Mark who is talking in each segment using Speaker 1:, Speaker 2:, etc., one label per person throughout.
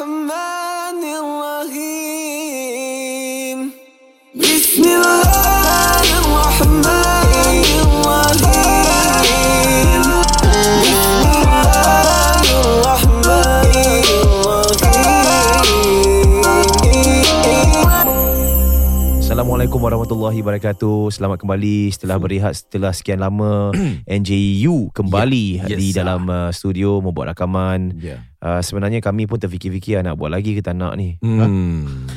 Speaker 1: محمد
Speaker 2: Assalamualaikum warahmatullahi wabarakatuh. Selamat kembali setelah berehat setelah sekian lama NJU kembali
Speaker 3: Yes,
Speaker 2: di dalam uh, studio membuat rakaman.
Speaker 3: Ya.
Speaker 2: Uh, sebenarnya kami pun terfikir-fikir nak buat lagi ke tak nak ni.
Speaker 3: Hmm.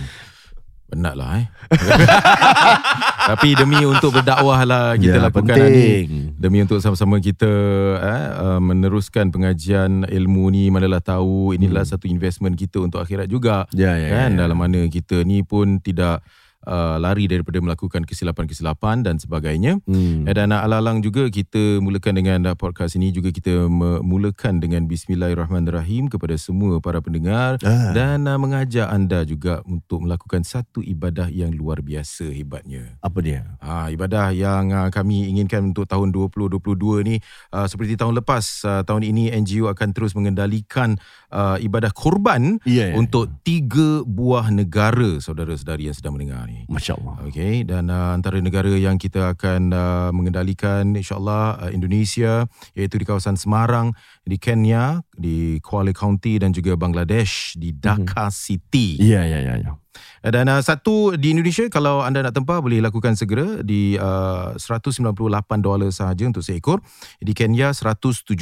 Speaker 3: Penat lah eh. Tapi demi untuk berdakwah lah kita
Speaker 4: Ya,
Speaker 3: lakukan
Speaker 4: penting.
Speaker 3: ni. Demi untuk sama-sama kita eh, uh, meneruskan pengajian ilmu ni manalah tahu inilah satu investment kita untuk akhirat juga.
Speaker 4: Ya, ya,
Speaker 3: kan
Speaker 4: ya.
Speaker 3: dalam mana kita ni pun tidak uh, lari daripada melakukan kesilapan-kesilapan dan sebagainya.
Speaker 4: Hmm.
Speaker 3: Eh, Dan alang-alang juga kita mulakan dengan uh, podcast ini juga kita memulakan dengan Bismillahirrahmanirrahim kepada semua para pendengar
Speaker 4: Ah.
Speaker 3: dan uh, mengajak anda juga untuk melakukan satu ibadah yang luar biasa hebatnya.
Speaker 4: Apa dia?
Speaker 3: Ha, ibadah yang uh, kami inginkan untuk tahun 2022 ni uh, seperti tahun lepas uh, tahun ini NGO akan terus mengendalikan uh, ibadah korban
Speaker 4: Ya, ya,
Speaker 3: untuk tiga buah negara saudara-saudari yang sedang mendengar ni.
Speaker 4: Masya Allah.
Speaker 3: Okey dan uh, antara negara yang kita akan uh, mengendalikan insyaallah uh, Indonesia iaitu di kawasan Semarang, di Kenya, di Kuala County dan juga Bangladesh di Dhaka City.
Speaker 4: Ya, ya, ya, ya.
Speaker 3: Dan uh, satu di Indonesia kalau anda nak tempah boleh lakukan segera di uh, 198 dolar sahaja untuk seekor. Di Kenya 178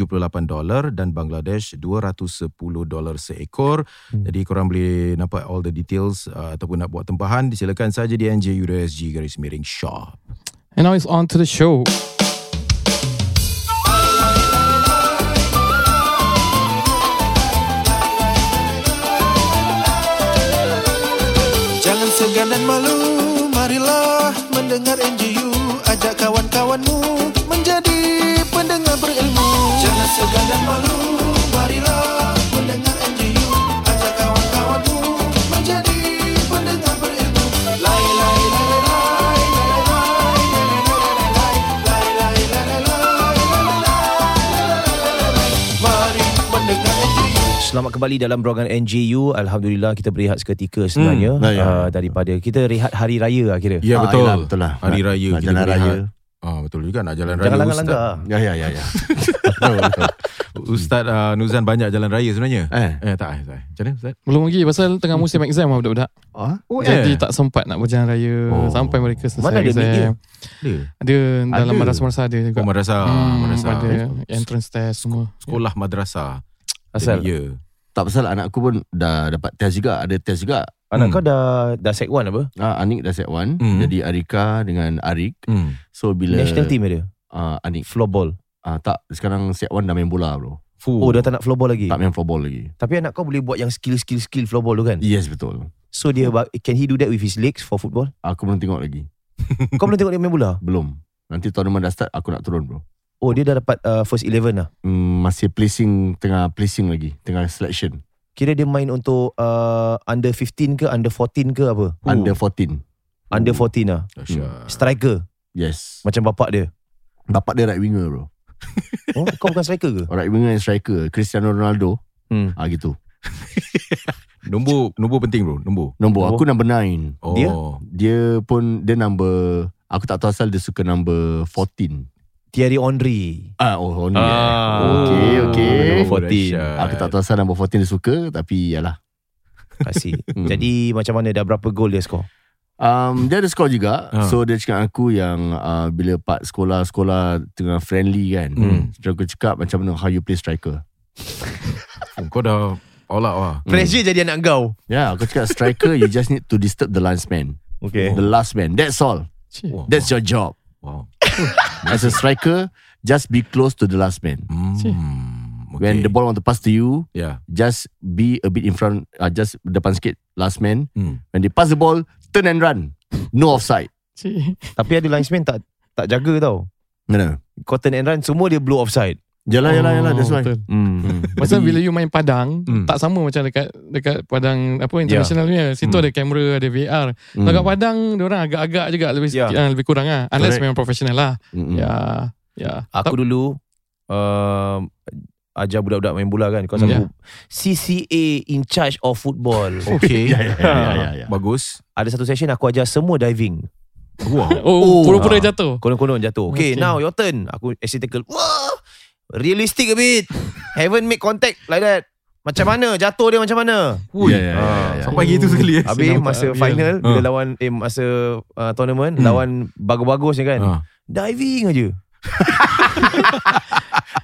Speaker 3: dolar dan Bangladesh 210 dolar seekor. Hmm. Jadi korang boleh nampak all the details uh, ataupun nak buat tempahan silakan saja di nju.sg garis miring shop.
Speaker 5: And now it's on to the show.
Speaker 2: Selamat kembali dalam program NJU. Alhamdulillah kita berehat seketika sebenarnya
Speaker 4: Hmm, ya.
Speaker 2: uh, daripada kita rehat hari raya lah kira.
Speaker 3: Ya
Speaker 4: Ah,
Speaker 3: betul.
Speaker 4: yelah, betul lah.
Speaker 3: Hari
Speaker 4: Nak-
Speaker 3: raya
Speaker 4: nak
Speaker 3: kita
Speaker 4: jalan
Speaker 3: berehat.
Speaker 4: raya.
Speaker 3: Ah betul juga nak jalan raya.
Speaker 2: Jangan
Speaker 3: Ustaz.
Speaker 2: langgar-langgar.
Speaker 4: Ya, ya, ya, ya. betul, betul.
Speaker 3: Ustaz uh, Nuzan banyak jalan raya sebenarnya.
Speaker 4: Eh.
Speaker 3: Eh tak eh. tak. Macam mana Ustaz?
Speaker 5: Belum lagi pasal tengah musim exam lah budak-budak.
Speaker 4: Ah?
Speaker 3: Oh
Speaker 5: Jadi tak sempat nak berjalan raya
Speaker 4: Oh.
Speaker 5: sampai mereka selesai
Speaker 2: Mana ada
Speaker 5: exam.
Speaker 2: media?
Speaker 3: Ada.
Speaker 5: Ada dalam
Speaker 3: Ada.
Speaker 5: madrasah-madrasah ada juga.
Speaker 3: Oh, madrasah,
Speaker 5: Hmm,
Speaker 3: madrasah.
Speaker 5: Ada entrance test semua.
Speaker 3: Sekolah madrasah.
Speaker 2: Asal
Speaker 3: ya.
Speaker 4: Tak pasal anakku pun dah dapat test juga. Ada test juga.
Speaker 2: anak
Speaker 3: Hmm.
Speaker 2: kau dah dah set 1 apa?
Speaker 4: Ah, Anik dah set 1.
Speaker 3: Hmm.
Speaker 4: Jadi Arika dengan Arik.
Speaker 3: Hmm.
Speaker 4: So bila...
Speaker 2: National team ada.
Speaker 4: Ah, Anik.
Speaker 2: Floorball.
Speaker 4: Ah, tak, sekarang set 1 dah main bola bro.
Speaker 3: Fuh.
Speaker 2: Oh dah tak nak floorball lagi.
Speaker 4: Tak main floorball lagi.
Speaker 2: Tapi anak kau boleh buat yang skill-skill skill floorball tu kan?
Speaker 4: Yes, betul.
Speaker 2: So dia can he do that with his legs for football?
Speaker 4: Aku belum tengok lagi.
Speaker 2: kau belum tengok dia main bola?
Speaker 4: Belum. Nanti tournament dah start, aku nak turun bro.
Speaker 2: Oh dia dah dapat uh, first 11 lah.
Speaker 4: Hmm, masih placing, tengah placing lagi. Tengah selection.
Speaker 2: Kira dia main untuk uh, under 15 ke under 14 ke apa?
Speaker 4: Under 14.
Speaker 2: Under 14 lah.
Speaker 3: Dahsyat.
Speaker 2: Striker
Speaker 4: Yes.
Speaker 2: macam bapak dia.
Speaker 4: Bapak dia right winger bro.
Speaker 2: Oh kau bukan striker ke?
Speaker 4: Right winger and striker. Cristiano Ronaldo.
Speaker 2: Hmm.
Speaker 4: Ah gitu.
Speaker 3: Nombor nombor penting bro, nombor.
Speaker 4: Nombor
Speaker 2: Nombor?
Speaker 4: aku number 9.
Speaker 3: Oh.
Speaker 2: Dia?
Speaker 4: Dia pun dia number aku tak tahu asal dia suka number 14.
Speaker 2: Thierry Henry.
Speaker 4: Ah oh, oh ni.
Speaker 2: Ah.
Speaker 4: eh. Okey okey.
Speaker 2: Nombor 14.
Speaker 3: dahsyat.
Speaker 4: Aku tak tahu asal number 14 dia suka tapi yalah.
Speaker 2: Kasih.
Speaker 4: Hmm.
Speaker 2: Jadi macam mana dah berapa gol dia skor?
Speaker 4: Um, dia ada score juga.
Speaker 3: Ah.
Speaker 4: So dia cakap aku yang uh, bila part sekolah-sekolah tengah friendly kan.
Speaker 3: Hmm.
Speaker 4: So aku cakap macam mana how you play striker.
Speaker 3: Oh, kau dah all out lah.
Speaker 2: Pressure jadi anak kau.
Speaker 4: Ya, yeah, aku cakap striker you just need to disturb the linesman.
Speaker 2: Okay.
Speaker 4: The last man. That's all.
Speaker 5: Cik.
Speaker 4: That's your job.
Speaker 3: wow.
Speaker 4: As a striker, just be close to the last man.
Speaker 3: Hmm. Okay.
Speaker 4: When the ball want to pass to you,
Speaker 3: yeah.
Speaker 4: just be a bit in front, uh, just depan sikit last man.
Speaker 3: Hmm.
Speaker 4: When they pass the ball, turn and run. No offside.
Speaker 2: Tapi ada linesman tak tak jaga tau.
Speaker 4: Mana?
Speaker 2: Cotton and run semua dia blow offside.
Speaker 4: Jalan, jalan, jalan. That's why.
Speaker 5: betul.
Speaker 2: Hmm.
Speaker 4: Hmm.
Speaker 5: Pasal bila you main padang
Speaker 3: Hmm.
Speaker 5: Tak sama macam dekat Dekat padang Apa international punya Situ
Speaker 3: Hmm.
Speaker 5: ada kamera Ada VR
Speaker 4: Hmm.
Speaker 5: Dekat padang Diorang agak-agak juga Lebih
Speaker 2: Ya.
Speaker 5: yeah. lebih kurang lah Unless
Speaker 4: Correct.
Speaker 5: memang professional lah
Speaker 4: Mm-mm.
Speaker 5: Ya Ya
Speaker 2: Aku dulu um, ajar budak-budak main bola kan. Because
Speaker 5: Hmm.
Speaker 2: aku CCA in charge of football.
Speaker 3: Okay.
Speaker 4: Ya, ya, ya, ya, ya.
Speaker 3: Bagus.
Speaker 2: Ada satu session aku ajar semua diving.
Speaker 3: Wow.
Speaker 5: Oh, pura-pura
Speaker 2: Ah.
Speaker 5: jatuh.
Speaker 2: Konon-konon jatuh. Okay,
Speaker 5: Okay.
Speaker 2: now your turn. Aku tackle. Wah! Realistic a bit. Haven't make contact like that. Macam mana? Jatuh dia macam mana?
Speaker 3: Ui.
Speaker 4: Ya, ya, ya,
Speaker 2: Ah.
Speaker 4: ya.
Speaker 3: Sampai gitu sekali eh.
Speaker 2: Habis
Speaker 5: Senang
Speaker 2: masa
Speaker 5: tak?
Speaker 2: final
Speaker 3: Ya.
Speaker 2: Bila
Speaker 3: Ah.
Speaker 2: lawan Eh masa uh, tournament
Speaker 3: Hmm.
Speaker 2: Lawan bagus-bagus ni kan
Speaker 3: Ah.
Speaker 2: Diving aja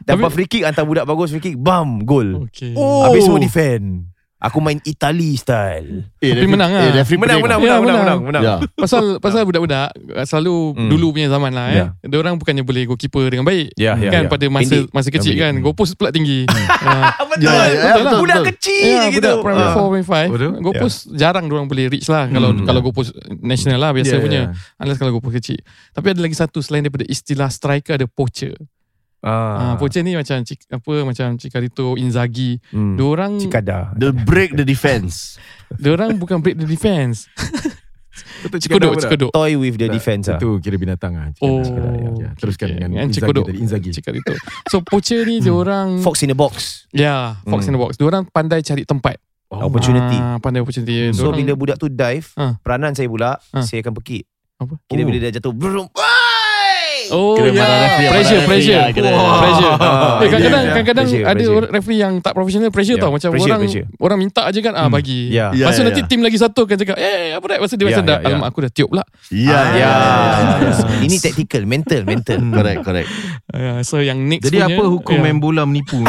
Speaker 2: Dapat free kick Hantar budak bagus free kick Bam Gol
Speaker 5: Okay.
Speaker 2: oh. Habis semua defend Aku main Itali style
Speaker 4: Eh,
Speaker 5: Tapi
Speaker 4: referee-
Speaker 5: menang lah.
Speaker 4: Eh, referee
Speaker 2: Menang menang.
Speaker 5: Ya,
Speaker 2: menang menang
Speaker 5: menang.
Speaker 2: menang, menang.
Speaker 4: Ya.
Speaker 5: Pasal pasal budak-budak selalu
Speaker 2: Hmm.
Speaker 5: dulu punya zaman lah eh.
Speaker 2: Ya.
Speaker 5: Dia orang bukannya boleh goalkeeper dengan baik.
Speaker 2: Ya, ya,
Speaker 5: kan
Speaker 2: ya.
Speaker 5: pada masa
Speaker 2: Pendek.
Speaker 5: masa kecil kan.
Speaker 2: pendek.
Speaker 5: Goal post pula tinggi. Ah,
Speaker 2: Betul,
Speaker 4: Ya, ya, ya,
Speaker 2: betul,
Speaker 4: betul,
Speaker 2: Budak
Speaker 4: betul.
Speaker 2: kecil
Speaker 5: Ya,
Speaker 2: gitu
Speaker 5: budak primary
Speaker 2: Ah.
Speaker 5: 4, primary 5
Speaker 3: Betul.
Speaker 5: Goal post jarang orang boleh reach lah Kalau
Speaker 3: Hmm.
Speaker 5: kalau goal post national lah Biasa
Speaker 3: Ya, ya.
Speaker 5: punya Unless kalau goal post kecil Tapi ada lagi satu Selain daripada istilah striker Ada poacher ah.
Speaker 2: Ah.
Speaker 5: Poacher ni macam apa Macam Cicarito Inzaghi
Speaker 2: Hmm.
Speaker 5: Diorang
Speaker 2: Cikada
Speaker 4: The break the defense.
Speaker 5: Diorang bukan break the defense
Speaker 3: Betul
Speaker 5: Cikodok Cikodok
Speaker 2: Toy with the defense ah.
Speaker 3: Itu kira binatang ah.
Speaker 5: Oh
Speaker 3: ya, ya. Teruskan
Speaker 5: okay.
Speaker 3: dengan Inzaghi
Speaker 5: Cikodok
Speaker 3: tadi Inzaghi.
Speaker 5: Cicarito So poacher ni diorang
Speaker 2: Fox in the box
Speaker 5: Ya Fox in
Speaker 2: Hmm.
Speaker 5: the box Diorang pandai cari tempat
Speaker 2: Opportunity
Speaker 5: ah, Pandai opportunity
Speaker 2: So
Speaker 5: Diorang-
Speaker 2: bila budak tu dive
Speaker 5: Ah.
Speaker 2: Peranan saya pula
Speaker 5: Ah.
Speaker 2: Saya akan pekik
Speaker 5: Apa?
Speaker 2: Kira
Speaker 3: Oh.
Speaker 2: bila dia jatuh Brum Wai!
Speaker 5: Oh
Speaker 4: Kira
Speaker 5: ya
Speaker 4: marah referee,
Speaker 5: Pressure
Speaker 4: referee
Speaker 5: Pressure
Speaker 4: lah, kira.
Speaker 5: Wah. Pressure
Speaker 2: Ah,
Speaker 5: Eh, kadang-kadang
Speaker 3: ya, ya.
Speaker 5: kadang-kadang
Speaker 2: Pressure,
Speaker 5: ada
Speaker 2: pressure.
Speaker 5: orang referee yang tak profesional pressure
Speaker 2: Ya,
Speaker 5: tau macam
Speaker 2: pressure,
Speaker 5: orang
Speaker 2: pressure.
Speaker 5: orang minta aje kan ah
Speaker 3: Hmm.
Speaker 5: bagi.
Speaker 2: Ya.
Speaker 4: Ya,
Speaker 5: Lepas tu
Speaker 4: ya,
Speaker 5: nanti
Speaker 4: ya.
Speaker 5: tim lagi satu kan cakap eh apa dah tu dia
Speaker 2: Ya,
Speaker 5: macam dah
Speaker 2: ya, ya.
Speaker 5: alamak aku dah tiup pula.
Speaker 4: Ya,
Speaker 2: Ya,
Speaker 4: ya.
Speaker 2: Ini tactical, mental, mental.
Speaker 4: Correct, correct.
Speaker 5: So yang next
Speaker 3: Jadi
Speaker 5: punya,
Speaker 3: apa hukum
Speaker 5: ya.
Speaker 3: main bola menipu?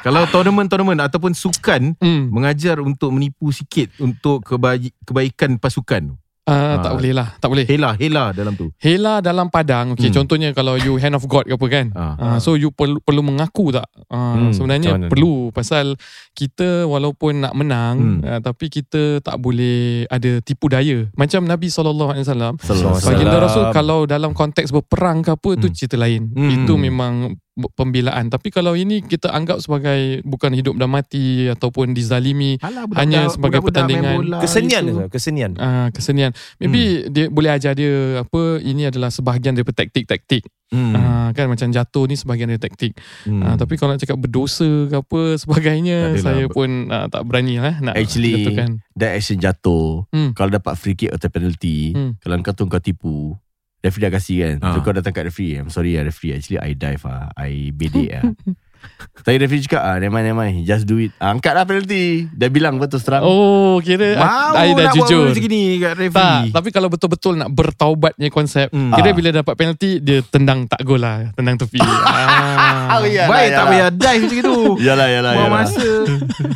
Speaker 3: Kalau tournament-tournament ataupun sukan
Speaker 5: Hmm.
Speaker 3: mengajar untuk menipu sikit untuk kebaik, kebaikan pasukan.
Speaker 5: Ah,
Speaker 3: Ah.
Speaker 5: tak boleh lah, tak boleh.
Speaker 3: Hela, hela dalam tu.
Speaker 5: Hela dalam padang. Okay,
Speaker 3: Hmm.
Speaker 5: contohnya kalau you hand of God ke apa kan.
Speaker 3: Ah.
Speaker 5: Ah, so you perlu perlu mengaku tak? Ah,
Speaker 2: Hmm,
Speaker 5: sebenarnya
Speaker 2: macam
Speaker 5: perlu pasal kita walaupun nak menang
Speaker 3: Hmm.
Speaker 5: ah, tapi kita tak boleh ada tipu daya. Macam Nabi SAW
Speaker 4: Sallallahu alaihi
Speaker 5: Baginda. Rasul kalau dalam konteks berperang ke apa tu
Speaker 3: Hmm.
Speaker 5: cerita lain.
Speaker 3: Hmm.
Speaker 5: Itu memang pembelaan. Tapi kalau ini kita anggap sebagai bukan hidup dan mati ataupun dizalimi
Speaker 3: Alah,
Speaker 5: Hanya sebagai pertandingan.
Speaker 2: Kesenian
Speaker 3: itu.
Speaker 2: ke Kesenian.
Speaker 5: uh, kesenian. Maybe dia boleh ajar dia apa ini adalah sebahagian daripada taktik-taktik.
Speaker 3: Hmm.
Speaker 5: Uh, kan macam jatuh ni sebahagian dari taktik.
Speaker 3: Hmm.
Speaker 5: Uh, tapi kalau nak cakap berdosa ke apa sebagainya
Speaker 3: adalah.
Speaker 5: saya pun uh, tak berani lah nak
Speaker 4: Actually,
Speaker 5: betulkan.
Speaker 4: That action jatuh
Speaker 5: Hmm.
Speaker 4: Kalau dapat free kick atau penalty
Speaker 5: Hmm.
Speaker 4: Kalau kau tu kau tipu Referee dah kasih kan.
Speaker 3: Ah.
Speaker 4: So kau datang kat referee. I'm sorry lah referee. Actually I dive lah I bedek lah Tapi referee cakap ah, Never mind, never mind Just do it ah, Angkat lah penalty Dia bilang betul terang
Speaker 5: Oh, kira
Speaker 3: Mau
Speaker 5: I dah
Speaker 3: nak
Speaker 5: jujur.
Speaker 3: buat macam ni kat
Speaker 5: Tak,
Speaker 3: referee.
Speaker 5: tapi kalau betul-betul nak bertaubatnya konsep,
Speaker 3: Hmm.
Speaker 5: kira
Speaker 4: Ah.
Speaker 5: bila dapat penalti dia tendang tak gol lah, tendang tepi. ah.
Speaker 4: Oh, ya.
Speaker 3: Baik
Speaker 4: Yalah,
Speaker 3: tak
Speaker 4: yalah.
Speaker 3: payah dive macam itu.
Speaker 4: Yalah yalah
Speaker 3: Buang
Speaker 4: yalah.
Speaker 3: masa.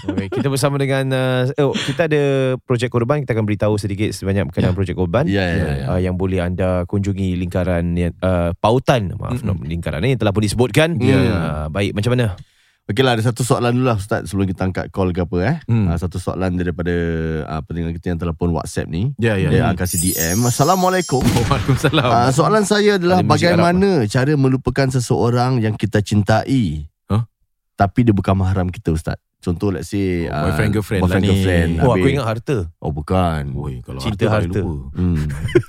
Speaker 2: Okay, kita bersama dengan uh, oh, kita ada projek korban kita akan beritahu sedikit sebanyak berkenaan
Speaker 5: Ya.
Speaker 2: projek korban
Speaker 4: Ya ya ya.
Speaker 2: Uh, yang boleh anda kunjungi lingkaran uh, pautan maaf mm lingkaran ni telah pun disebutkan
Speaker 4: Ya.
Speaker 2: uh, baik macam mana
Speaker 4: Okey lah ada satu soalan dulu lah Ustaz Sebelum kita angkat call ke apa eh
Speaker 3: Hmm.
Speaker 4: Ah, Satu soalan daripada uh, Pendengar kita yang telefon WhatsApp ni
Speaker 3: Ya ya.
Speaker 4: Dia akan kasih DM Assalamualaikum
Speaker 3: Waalaikumsalam.
Speaker 4: Ah, Soalan saya adalah
Speaker 2: Ada muzik
Speaker 4: Bagaimana cara melupakan seseorang Yang kita cintai
Speaker 3: Huh?
Speaker 4: Tapi dia bukan mahram kita Ustaz Contoh let's say
Speaker 3: Oh, boyfriend, girlfriend
Speaker 4: Boyfriend
Speaker 3: lah ni.
Speaker 4: girlfriend
Speaker 2: oh aku ingat harta
Speaker 4: Oh bukan
Speaker 3: Oi, kalau
Speaker 2: Cinta
Speaker 3: harta,
Speaker 2: harta.
Speaker 3: lupa.
Speaker 4: Hmm.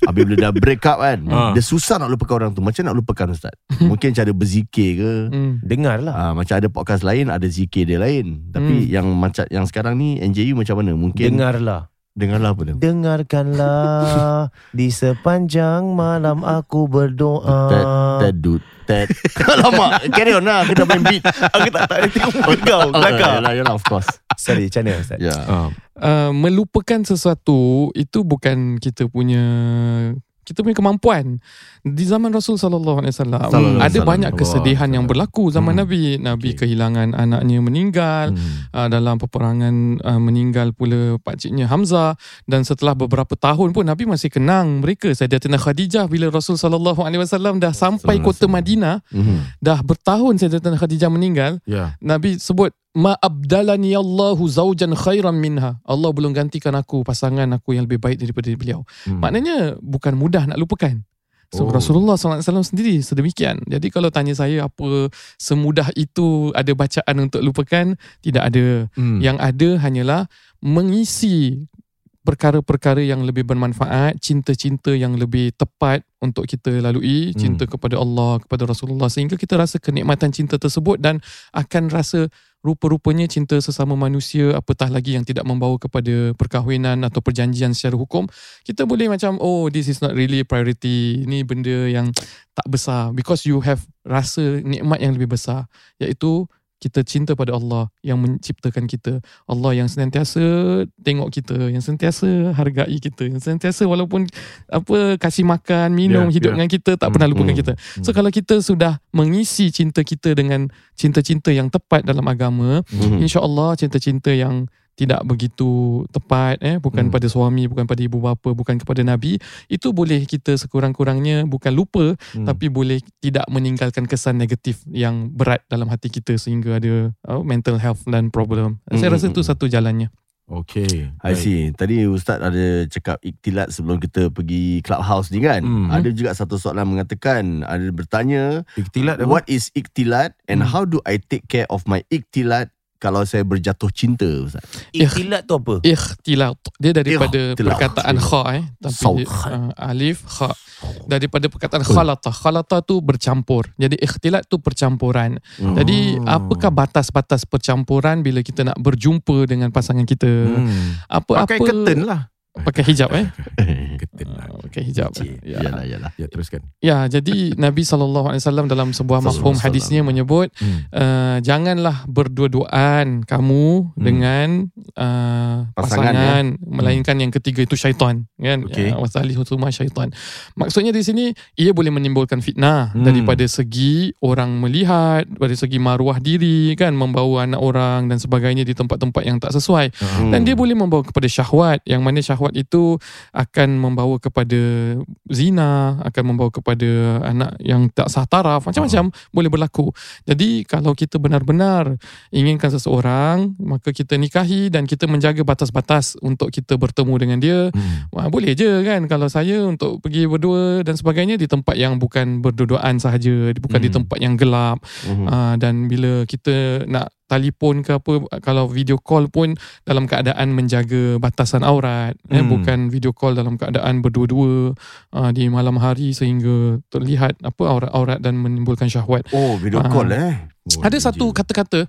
Speaker 4: Habis bila dah break up kan
Speaker 3: Ah.
Speaker 4: Dia susah nak lupakan orang tu Macam nak lupakan Ustaz Mungkin cara berzikir ke
Speaker 5: Hmm.
Speaker 2: dengarlah
Speaker 4: Ah, macam ada podcast lain ada zikir dia lain. Tapi
Speaker 5: Hmm.
Speaker 4: yang macam yang sekarang ni NJU macam mana? Mungkin
Speaker 2: dengarlah
Speaker 4: dengarlah apa tu?
Speaker 2: dengarkanlah di sepanjang malam aku berdoa
Speaker 4: dude, Ted. Alamak, carry on lah. Kita main beat.
Speaker 2: aku tak tak ada tengok muka kau
Speaker 4: Oh,
Speaker 2: belakang
Speaker 4: yalah, yalah, of course.
Speaker 2: sorry macam mana Ustaz
Speaker 4: Ya.
Speaker 3: Ah.
Speaker 5: Uh, melupakan sesuatu itu bukan kita punya kita punya kemampuan. Di zaman Rasul sallallahu alaihi wasallam ada banyak kesedihan yang berlaku zaman
Speaker 3: Hmm.
Speaker 5: Nabi. Nabi
Speaker 3: Okay.
Speaker 5: kehilangan anaknya meninggal.
Speaker 3: Hmm.
Speaker 5: uh, dalam peperangan uh, meninggal pula pakciknya Hamzah dan setelah beberapa tahun pun Nabi masih kenang mereka Sayyidatina Khadijah bila Rasul sallallahu alaihi wasallam dah sampai kota Madinah
Speaker 4: Mhm.
Speaker 5: dah bertahun Sayyidatina Khadijah meninggal
Speaker 3: Ya.
Speaker 5: Nabi sebut ma abdalani Allahu zaujan khairan minha Allah belum gantikan aku pasangan aku yang lebih baik daripada beliau
Speaker 3: Hmm.
Speaker 5: maknanya bukan mudah nak lupakan So
Speaker 3: Oh.
Speaker 5: Rasulullah SAW sendiri sedemikian. Jadi kalau tanya saya apa semudah itu ada bacaan untuk lupakan, tidak ada.
Speaker 3: Hmm.
Speaker 5: Yang ada hanyalah mengisi perkara-perkara yang lebih bermanfaat, cinta-cinta yang lebih tepat untuk kita lalui, cinta kepada Allah, kepada Rasulullah sehingga kita rasa kenikmatan cinta tersebut dan akan rasa rupa-rupanya cinta sesama manusia apatah lagi yang tidak membawa kepada perkahwinan atau perjanjian secara hukum kita boleh macam oh this is not really priority. Ini benda yang tak besar. Because you have rasa nikmat yang lebih besar. Iaitu kita cinta pada Allah yang menciptakan kita. Allah yang senantiasa tengok kita, yang sentiasa hargai kita, yang sentiasa walaupun apa kasih makan, minum,
Speaker 3: Ya,
Speaker 5: hidup
Speaker 3: ya.
Speaker 5: dengan kita tak pernah lupakan
Speaker 4: Hmm,
Speaker 5: kita. So kalau kita sudah mengisi cinta kita dengan cinta-cinta yang tepat dalam agama,
Speaker 4: Mhm.
Speaker 5: insya-Allah cinta-cinta yang tidak begitu tepat eh bukan
Speaker 3: Hmm.
Speaker 5: pada suami bukan pada ibu bapa bukan kepada nabi itu boleh kita sekurang-kurangnya bukan lupa
Speaker 3: Hmm.
Speaker 5: tapi boleh tidak meninggalkan kesan negatif yang berat dalam hati kita sehingga ada uh, mental health dan problem. Saya
Speaker 4: Hmm,
Speaker 5: rasa
Speaker 4: hmm,
Speaker 5: itu
Speaker 4: hmm.
Speaker 5: satu jalannya.
Speaker 3: Okay.
Speaker 4: I see. Tadi Ustaz ada cakap iktilat sebelum kita pergi clubhouse ni kan.
Speaker 3: Hmm.
Speaker 4: Ada juga satu soalan mengatakan, ada bertanya,
Speaker 3: Iktilat apa?
Speaker 4: what is iktilat and
Speaker 5: Hmm.
Speaker 4: how do I take care of my iktilat kalau saya berjatuh cinta Ustaz?
Speaker 2: Ikhtilat tu apa?
Speaker 5: Ikhtilat. Dia daripada
Speaker 4: Ikhtilat.
Speaker 5: perkataan kha eh tapi dia, uh, alif kha. Daripada perkataan khalata. Khalata tu bercampur. Jadi ikhtilat tu percampuran.
Speaker 4: Hmm.
Speaker 5: Jadi apakah batas-batas percampuran bila kita nak berjumpa dengan pasangan kita?
Speaker 3: Hmm.
Speaker 5: Apa
Speaker 3: Pakai
Speaker 5: apa
Speaker 3: curtain lah.
Speaker 5: Pakai hijab eh?
Speaker 3: Lah.
Speaker 5: Uh, pakai hijab.
Speaker 4: Cik,
Speaker 5: Ya.
Speaker 4: Yalah, yalah.
Speaker 3: Ya, teruskan.
Speaker 5: Ya, jadi Nabi SAW dalam sebuah mafhum hadisnya menyebut
Speaker 3: Hmm.
Speaker 5: uh, janganlah berdua-duaan kamu dengan uh,
Speaker 4: Pasangan,
Speaker 5: pasangan, melainkan yang ketiga itu syaitan kan
Speaker 3: Okey.
Speaker 5: Ya, wasali hutuma syaitan. Maksudnya di sini ia boleh menimbulkan fitnah
Speaker 3: Hmm.
Speaker 5: daripada segi orang melihat, dari segi maruah diri kan membawa anak orang dan sebagainya di tempat-tempat yang tak sesuai.
Speaker 4: Hmm.
Speaker 5: Dan dia boleh membawa kepada syahwat yang mana syahwat itu akan membawa kepada zina, akan membawa kepada anak yang tak sah taraf, macam-macam boleh berlaku. Jadi kalau kita benar-benar inginkan seseorang, maka kita nikahi dan kita menjaga batas-batas untuk kita bertemu dengan dia.
Speaker 3: Hmm.
Speaker 5: Wah, boleh je kan kalau saya untuk pergi berdua dan sebagainya di tempat yang bukan berduaan sahaja, bukan di
Speaker 3: Hmm.
Speaker 5: tempat yang gelap.
Speaker 4: Mhm.
Speaker 5: Uh, dan bila kita nak telefon ke apa kalau video call pun dalam keadaan menjaga batasan aurat hmm. eh,
Speaker 3: Hmm.
Speaker 5: bukan video call dalam keadaan berdua-dua uh, di malam hari sehingga terlihat apa aurat-aurat dan menimbulkan syahwat.
Speaker 4: Oh, video
Speaker 5: Ah.
Speaker 4: call eh.
Speaker 3: Oh,
Speaker 5: Ada
Speaker 3: DJ.
Speaker 5: satu kata-kata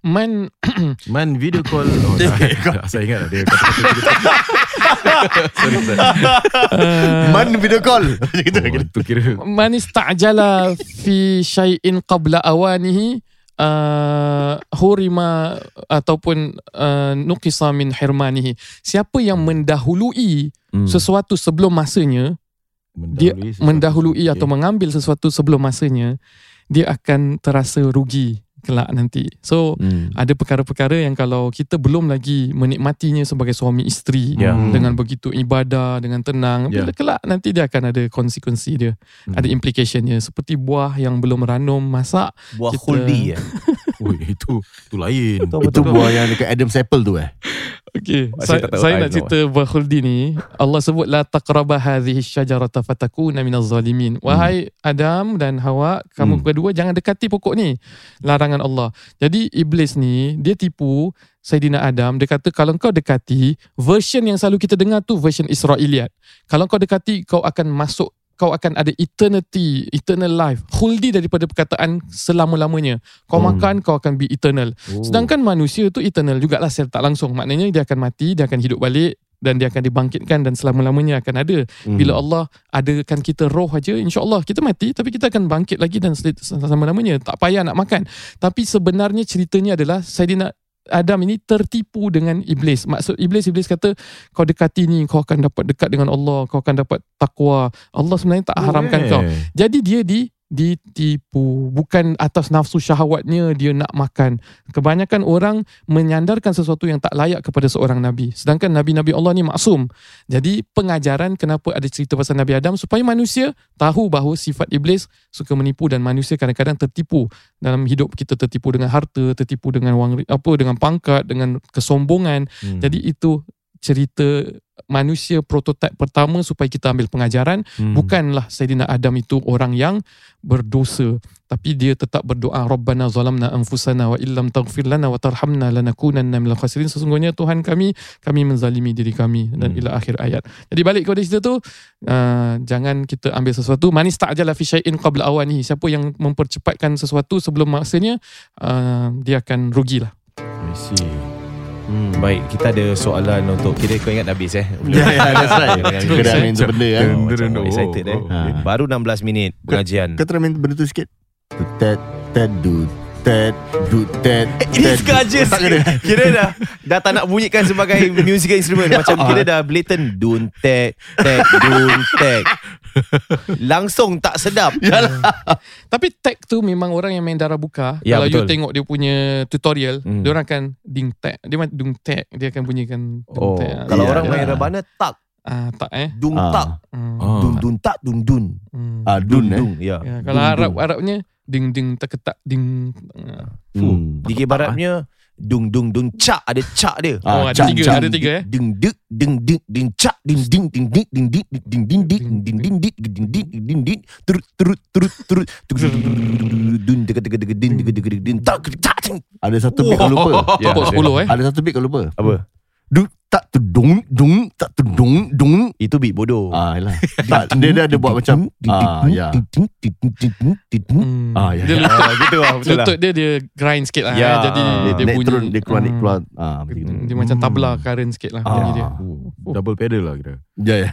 Speaker 5: man
Speaker 3: Man video call oh, Saya ingat ada kata-kata. Sorry
Speaker 5: uh,
Speaker 4: Man video call. Gitu.
Speaker 3: oh, kira
Speaker 5: man istajala fi syai'in qabla awanihi uh, hurima ataupun uh, nuqisa min hirmanihi. Siapa yang mendahului
Speaker 3: hmm,
Speaker 5: sesuatu sebelum masanya dia
Speaker 3: mendahului sesuatu.
Speaker 5: mendahului atau mengambil sesuatu sebelum masanya dia akan terasa rugi kelak nanti so
Speaker 4: Hmm.
Speaker 5: ada perkara-perkara yang kalau kita belum lagi menikmatinya sebagai suami isteri
Speaker 3: Ya.
Speaker 5: dengan begitu ibadah dengan tenang
Speaker 3: Ya.
Speaker 5: bila kelak nanti dia akan ada konsekuensi dia
Speaker 3: Hmm.
Speaker 5: ada implicationnya seperti buah yang belum ranum masak
Speaker 2: Buah
Speaker 5: Kita-
Speaker 2: khuldi ya.
Speaker 3: Ui, itu itu lain.
Speaker 4: Itu buah yang dekat Adam Apple tu eh.
Speaker 5: Okey,
Speaker 2: Saya
Speaker 5: saya, nak cerita buah khuldi ni. Allah sebut la taqraba hadhihi syajarata fatakuna minaz zalimin. Wahai Adam dan Hawa, kamu
Speaker 3: Hmm.
Speaker 5: berdua jangan dekati pokok ni. Larangan Allah. Jadi iblis ni dia tipu Saidina Adam dia kata kalau kau dekati version yang selalu kita dengar tu version Israeliat. Kalau kau dekati kau akan masuk kau akan ada eternity, eternal life. Khuldi daripada perkataan selama-lamanya. Kau
Speaker 3: Hmm.
Speaker 5: makan, kau akan be eternal.
Speaker 3: Oh.
Speaker 5: Sedangkan manusia tu eternal jugalah secara tak langsung. Maknanya dia akan mati, dia akan hidup balik dan dia akan dibangkitkan dan selama-lamanya akan ada.
Speaker 4: Hmm.
Speaker 5: Bila Allah adakan kita roh aja, insya-Allah kita mati tapi kita akan bangkit lagi dan sel- selama-lamanya. Tak payah nak makan. Tapi sebenarnya ceritanya adalah Saidina Adam ini tertipu dengan iblis. Maksud iblis iblis kata kau dekati ni kau akan dapat dekat dengan Allah, kau akan dapat takwa. Allah sebenarnya tak haramkan
Speaker 3: eh.
Speaker 5: kau. Jadi dia di ditipu. Bukan atas nafsu syahwatnya dia nak makan. Kebanyakan orang menyandarkan sesuatu yang tak layak kepada seorang nabi. Sedangkan nabi-nabi Allah ni maksum. Jadi pengajaran kenapa ada cerita pasal Nabi Adam? Supaya manusia tahu bahawa sifat iblis suka menipu dan manusia kadang-kadang tertipu. Dalam hidup kita tertipu dengan harta tertipu dengan wang apa dengan pangkat dengan kesombongan.
Speaker 3: Hmm.
Speaker 5: jadi itu cerita manusia prototipe pertama supaya kita ambil pengajaran
Speaker 2: Hmm.
Speaker 5: bukanlah Sayyidina Adam itu orang yang berdosa tapi dia tetap berdoa Rabbana zalamna anfusana wa illam taghfir lana wa tarhamna lanakunanna minal khasirin sesungguhnya Tuhan kami kami menzalimi diri kami dan
Speaker 2: Hmm.
Speaker 5: ila akhir ayat jadi balik kepada cerita tu uh, jangan kita ambil sesuatu manis ta'jala fi syai'in qabla awanihi siapa yang mempercepatkan sesuatu sebelum masanya uh, dia akan rugilah
Speaker 3: I see.
Speaker 2: Hmm, baik, kita ada soalan untuk kira kau ingat dah habis eh.
Speaker 4: Ya, ya, that's right. Kena
Speaker 5: eh.
Speaker 4: main benda kan.
Speaker 2: Oh, macam
Speaker 3: dun.
Speaker 2: excited eh.
Speaker 3: Oh,
Speaker 4: okay.
Speaker 2: Baru 16 minit pengajian.
Speaker 4: Kau try main benda tu sikit. Tet, tet, du, tet, du, tet,
Speaker 2: Ini
Speaker 4: tet,
Speaker 2: sengaja.
Speaker 4: Tak kena.
Speaker 2: Kira dah Dah tak nak bunyikan sebagai musical instrument Macam kira dah blatant Dun tek Tek Dun tek Langsung tak sedap
Speaker 5: Tapi tag tu memang orang yang main darah buka.
Speaker 2: Ya,
Speaker 5: Kalau you
Speaker 2: betul.
Speaker 5: tengok dia punya tutorial,
Speaker 2: Hmm.
Speaker 5: dia orang akan ding tag. Dia macam dung tag, dia akan bunyikan dung
Speaker 2: Oh
Speaker 5: tag.
Speaker 2: Kalau
Speaker 4: Ya,
Speaker 2: orang main rebana Tak
Speaker 5: ah tak eh.
Speaker 2: Dung
Speaker 4: Ah.
Speaker 2: tak
Speaker 5: Hmm.
Speaker 3: Ah.
Speaker 2: Dun dun tak Dun dun
Speaker 5: Hmm.
Speaker 4: Ah, dun eh.
Speaker 2: Dung Ya
Speaker 5: Ya, kalau
Speaker 2: Dung,
Speaker 5: Arab
Speaker 2: dung.
Speaker 5: Arabnya ding ding tak ketak ding.
Speaker 4: Hmm.
Speaker 2: Dikir baratnya Dung dung dung Cak ada cak dia
Speaker 5: Oh,
Speaker 4: Ah,
Speaker 5: ada
Speaker 4: cak,
Speaker 5: tiga,
Speaker 4: cak.
Speaker 5: ada tiga eh.
Speaker 2: Ding ding ding ding ding cak ding ding ding ding ding ding ding ding ding ding ding ding ding ding ding ding ding turut turut turut turut dun deg deg deg din deg deg deg din tak tak ting.
Speaker 4: Ada satu bit kau lupa.
Speaker 2: Ya,
Speaker 5: Tepuk 10 eh.
Speaker 4: Ada satu bit kau lupa.
Speaker 2: Apa?
Speaker 4: Du, tak tu dung, tak tu dung.
Speaker 2: Itu beat bodoh.
Speaker 4: Ah, yalah. Tak, dia dah ada buat macam, ah, ya.
Speaker 5: Hmm.
Speaker 4: Ah, ya.
Speaker 5: Dia lutut,
Speaker 2: Ah, gitu lah betul lah.
Speaker 5: lutut dia dia grind sikit lah.
Speaker 2: Ya.
Speaker 5: eh. Jadi
Speaker 2: Ah.
Speaker 5: dia,
Speaker 4: Dia
Speaker 5: bunyi.
Speaker 4: turun, dia keluar, naik
Speaker 5: Hmm.
Speaker 4: keluar. Ah, begitu.
Speaker 5: Dia macam tabla current sikit lah bunyi dia.
Speaker 4: Ah.
Speaker 3: Oh, double pedal lah kira.
Speaker 4: Ya, ya.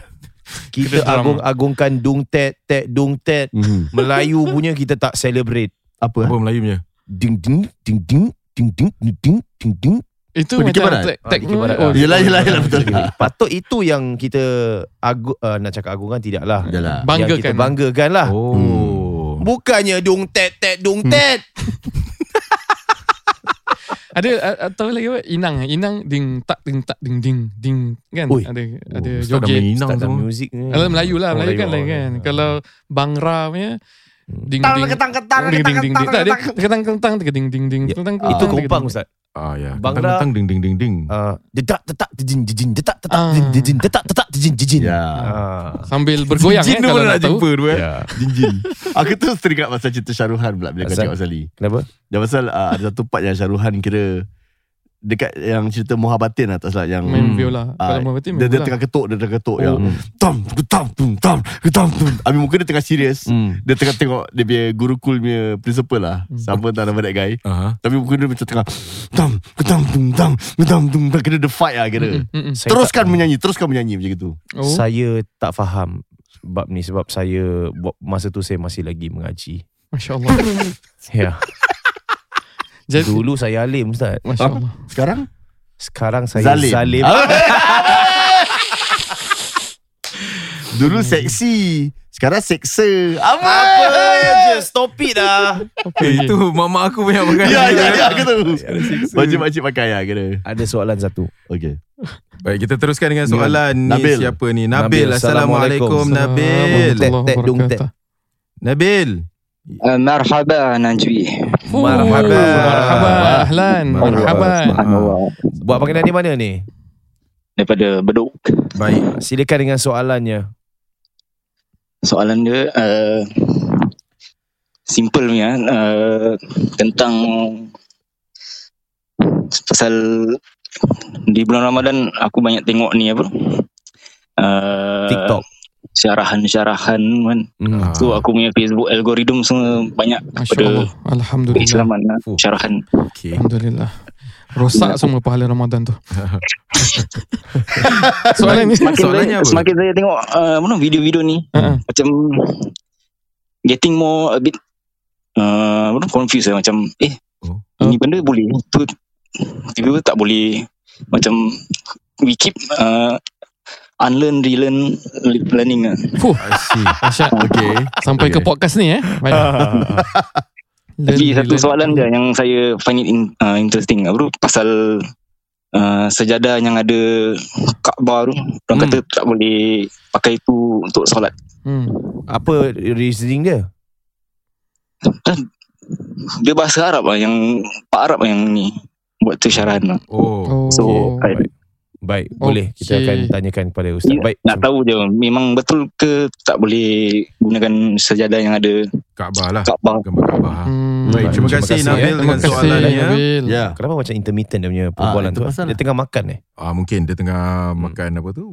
Speaker 2: Kita agung-agungkan dung tet tet dung tet. Melayu punya kita tak celebrate.
Speaker 4: Apa?
Speaker 3: Apa Melayu punya?
Speaker 2: Ding ding ding ding ding ding ding ding ding ding.
Speaker 5: Itu
Speaker 4: Oh, dikir
Speaker 5: macam
Speaker 4: barat?
Speaker 2: Ah,
Speaker 5: tag
Speaker 2: dikir barat
Speaker 5: oh,
Speaker 2: lah.
Speaker 4: Yelah, yelah, yelah, betul.
Speaker 2: Patut itu yang kita agu, uh, nak cakap agungkan tidak lah.
Speaker 4: Yalah.
Speaker 5: Banggakan.
Speaker 2: Yang kita banggakan lah.
Speaker 3: Oh.
Speaker 2: Bukannya dung tet tet dung tet.
Speaker 5: Ada atau lagi apa? Inang. Inang ding tak ding tak ding ding ding kan
Speaker 2: Oi.
Speaker 5: ada ada
Speaker 3: Oh, dah
Speaker 5: joget.
Speaker 3: inang
Speaker 2: Tak ada
Speaker 3: semua.
Speaker 2: muzik.
Speaker 5: Kalau Melayu lah,
Speaker 2: Oh,
Speaker 5: Melayu kan lain kan. Kalau Bangra punya ding ding
Speaker 2: ketang, ketang,
Speaker 5: ding
Speaker 2: ketang,
Speaker 5: ding ding
Speaker 2: ketang, ketang.
Speaker 5: ketang ketang ding ding ding
Speaker 2: Ya,
Speaker 5: ketang
Speaker 2: Itu kompang Ustaz.
Speaker 3: Ah ya.
Speaker 2: Bangra-
Speaker 3: Tentang ding ding ding ding.
Speaker 2: Uh, detak tetak jejin jejin detak tetak
Speaker 5: Ah.
Speaker 2: jejin jejin detak tetak jejin jejin.
Speaker 4: Ya.
Speaker 2: Ah.
Speaker 5: sambil bergoyang eh
Speaker 3: Jin tu
Speaker 5: kalau nak
Speaker 3: jumpa tu eh.
Speaker 2: Ya.
Speaker 3: Jin-jin.
Speaker 4: Aku tu teringat pasal cerita Syaruhan pula bila kau cakap pasal ni.
Speaker 2: Kenapa?
Speaker 4: Dia pasal uh, ada satu part yang Syaruhan kira dekat yang cerita Muhabbatin lah tak salah yang
Speaker 5: Main
Speaker 3: Hmm.
Speaker 5: viola.
Speaker 4: Ah,
Speaker 5: Kalau berarti
Speaker 4: dia, dia tengah ketuk dia tengah ketuk
Speaker 5: Oh.
Speaker 4: yang tam ketam tum tam ketam tum Habis muka dia tengah serius
Speaker 2: Hmm.
Speaker 4: Dia tengah tengok Dia punya gurukul punya principal lah
Speaker 5: Hmm.
Speaker 4: Siapa tak nama that guy
Speaker 3: Aha.
Speaker 4: Tapi muka dia macam tengah Tam ketam tum tam ketam tum Kira the fight lah kira
Speaker 5: Mm, mm, mm.
Speaker 2: Saya
Speaker 4: Teruskan
Speaker 2: tak-
Speaker 4: menyanyi Teruskan menyanyi macam itu
Speaker 5: Oh.
Speaker 2: Saya tak faham bab ni sebab saya masa tu saya masih lagi mengaji.
Speaker 5: Masya-Allah.
Speaker 2: Ya.
Speaker 5: Jadi
Speaker 2: Dulu saya alim Ustaz.
Speaker 5: Masya-Allah.
Speaker 4: Sekarang
Speaker 2: Sekarang saya
Speaker 4: Zalim,
Speaker 2: zalim.
Speaker 4: Dulu seksi Sekarang seksa Apa,
Speaker 2: Apa je Stop it dah.
Speaker 3: Eh, itu mak-mak aku banyak pakai.
Speaker 4: Ya ya ya Aku tahu Pakcik-pakcik pakai lah kira
Speaker 2: Ada soalan satu.
Speaker 4: Okay
Speaker 3: Baik, kita teruskan dengan soalan ni
Speaker 4: Nabil.
Speaker 3: siapa ni?
Speaker 2: Nabil.
Speaker 3: Nabil. Assalamualaikum Nabil.
Speaker 2: Tet, tet, dung, tet.
Speaker 3: Nabil.
Speaker 6: Uh, marhaba Najwi.
Speaker 5: Oh,
Speaker 2: Marhaba.
Speaker 5: Marhaba. Ahlan. Marhaba.
Speaker 6: Subhanallah.
Speaker 2: Buat panggilan di mana ni?
Speaker 6: Daripada Bedok.
Speaker 3: Baik.
Speaker 2: Silakan dengan soalannya.
Speaker 6: Soalan dia uh, simple punya uh, tentang pasal di bulan Ramadan aku banyak tengok ni apa uh,
Speaker 2: TikTok.
Speaker 6: Syarahan-syarahan kan.
Speaker 2: Hmm.
Speaker 3: Ah.
Speaker 6: So aku punya Facebook algoritma semua banyak
Speaker 5: Masya-Allah. Alhamdulillah.
Speaker 6: keislaman lah,
Speaker 3: Fuh.
Speaker 6: syarahan.
Speaker 3: Okey.
Speaker 5: Alhamdulillah. Rosak semua pahala Ramadan tu. Soalan ni.
Speaker 6: Semakin
Speaker 3: Soalannya
Speaker 6: saya,
Speaker 3: apa?
Speaker 6: semakin saya tengok uh, mana video-video ni
Speaker 5: Ha.
Speaker 6: macam getting more a bit uh, apa confused lah macam eh
Speaker 3: Oh.
Speaker 6: ini benda boleh tu tiba-tiba tak boleh macam we keep uh, unlearn relearn learning lah.
Speaker 5: Fuh.
Speaker 3: I see.
Speaker 4: Okay
Speaker 5: Sampai ke
Speaker 3: Okay.
Speaker 5: podcast ni eh. Baik.
Speaker 6: Tapi
Speaker 5: Learn,
Speaker 6: satu soalan je yang saya find it in, uh, interesting apa tu pasal uh, sejadah yang ada Kaabah tu orang
Speaker 5: Hmm.
Speaker 6: kata tak boleh pakai itu untuk solat.
Speaker 5: Hmm.
Speaker 2: Apa reasoning dia?
Speaker 6: Dia bahasa Arab lah yang Pak Arab lah yang ni buat tu syarahan lah.
Speaker 3: Oh.
Speaker 5: Oh.
Speaker 6: So I,
Speaker 2: Baik, boleh. Kita akan tanyakan kepada Ustaz.
Speaker 6: Ya,
Speaker 2: Baik.
Speaker 6: nak tahu je memang betul ke tak boleh gunakan sejadah yang ada
Speaker 3: Kaabah lah.
Speaker 6: Kaabah.
Speaker 3: Gambar Kaabah.
Speaker 5: Hmm.
Speaker 3: Baik, terima
Speaker 2: Terima
Speaker 3: kasih
Speaker 2: kasih,
Speaker 3: Nabil
Speaker 2: eh.
Speaker 5: Terima
Speaker 3: dengan
Speaker 5: kasih
Speaker 3: soalannya.
Speaker 5: Nabil.
Speaker 4: Ya.
Speaker 2: Kenapa macam intermittent dia punya perbualan
Speaker 4: itu
Speaker 2: tu?
Speaker 4: pasal
Speaker 2: Dia tengah makan eh?
Speaker 3: Ah mungkin dia tengah
Speaker 2: Hmm.
Speaker 3: makan apa tu?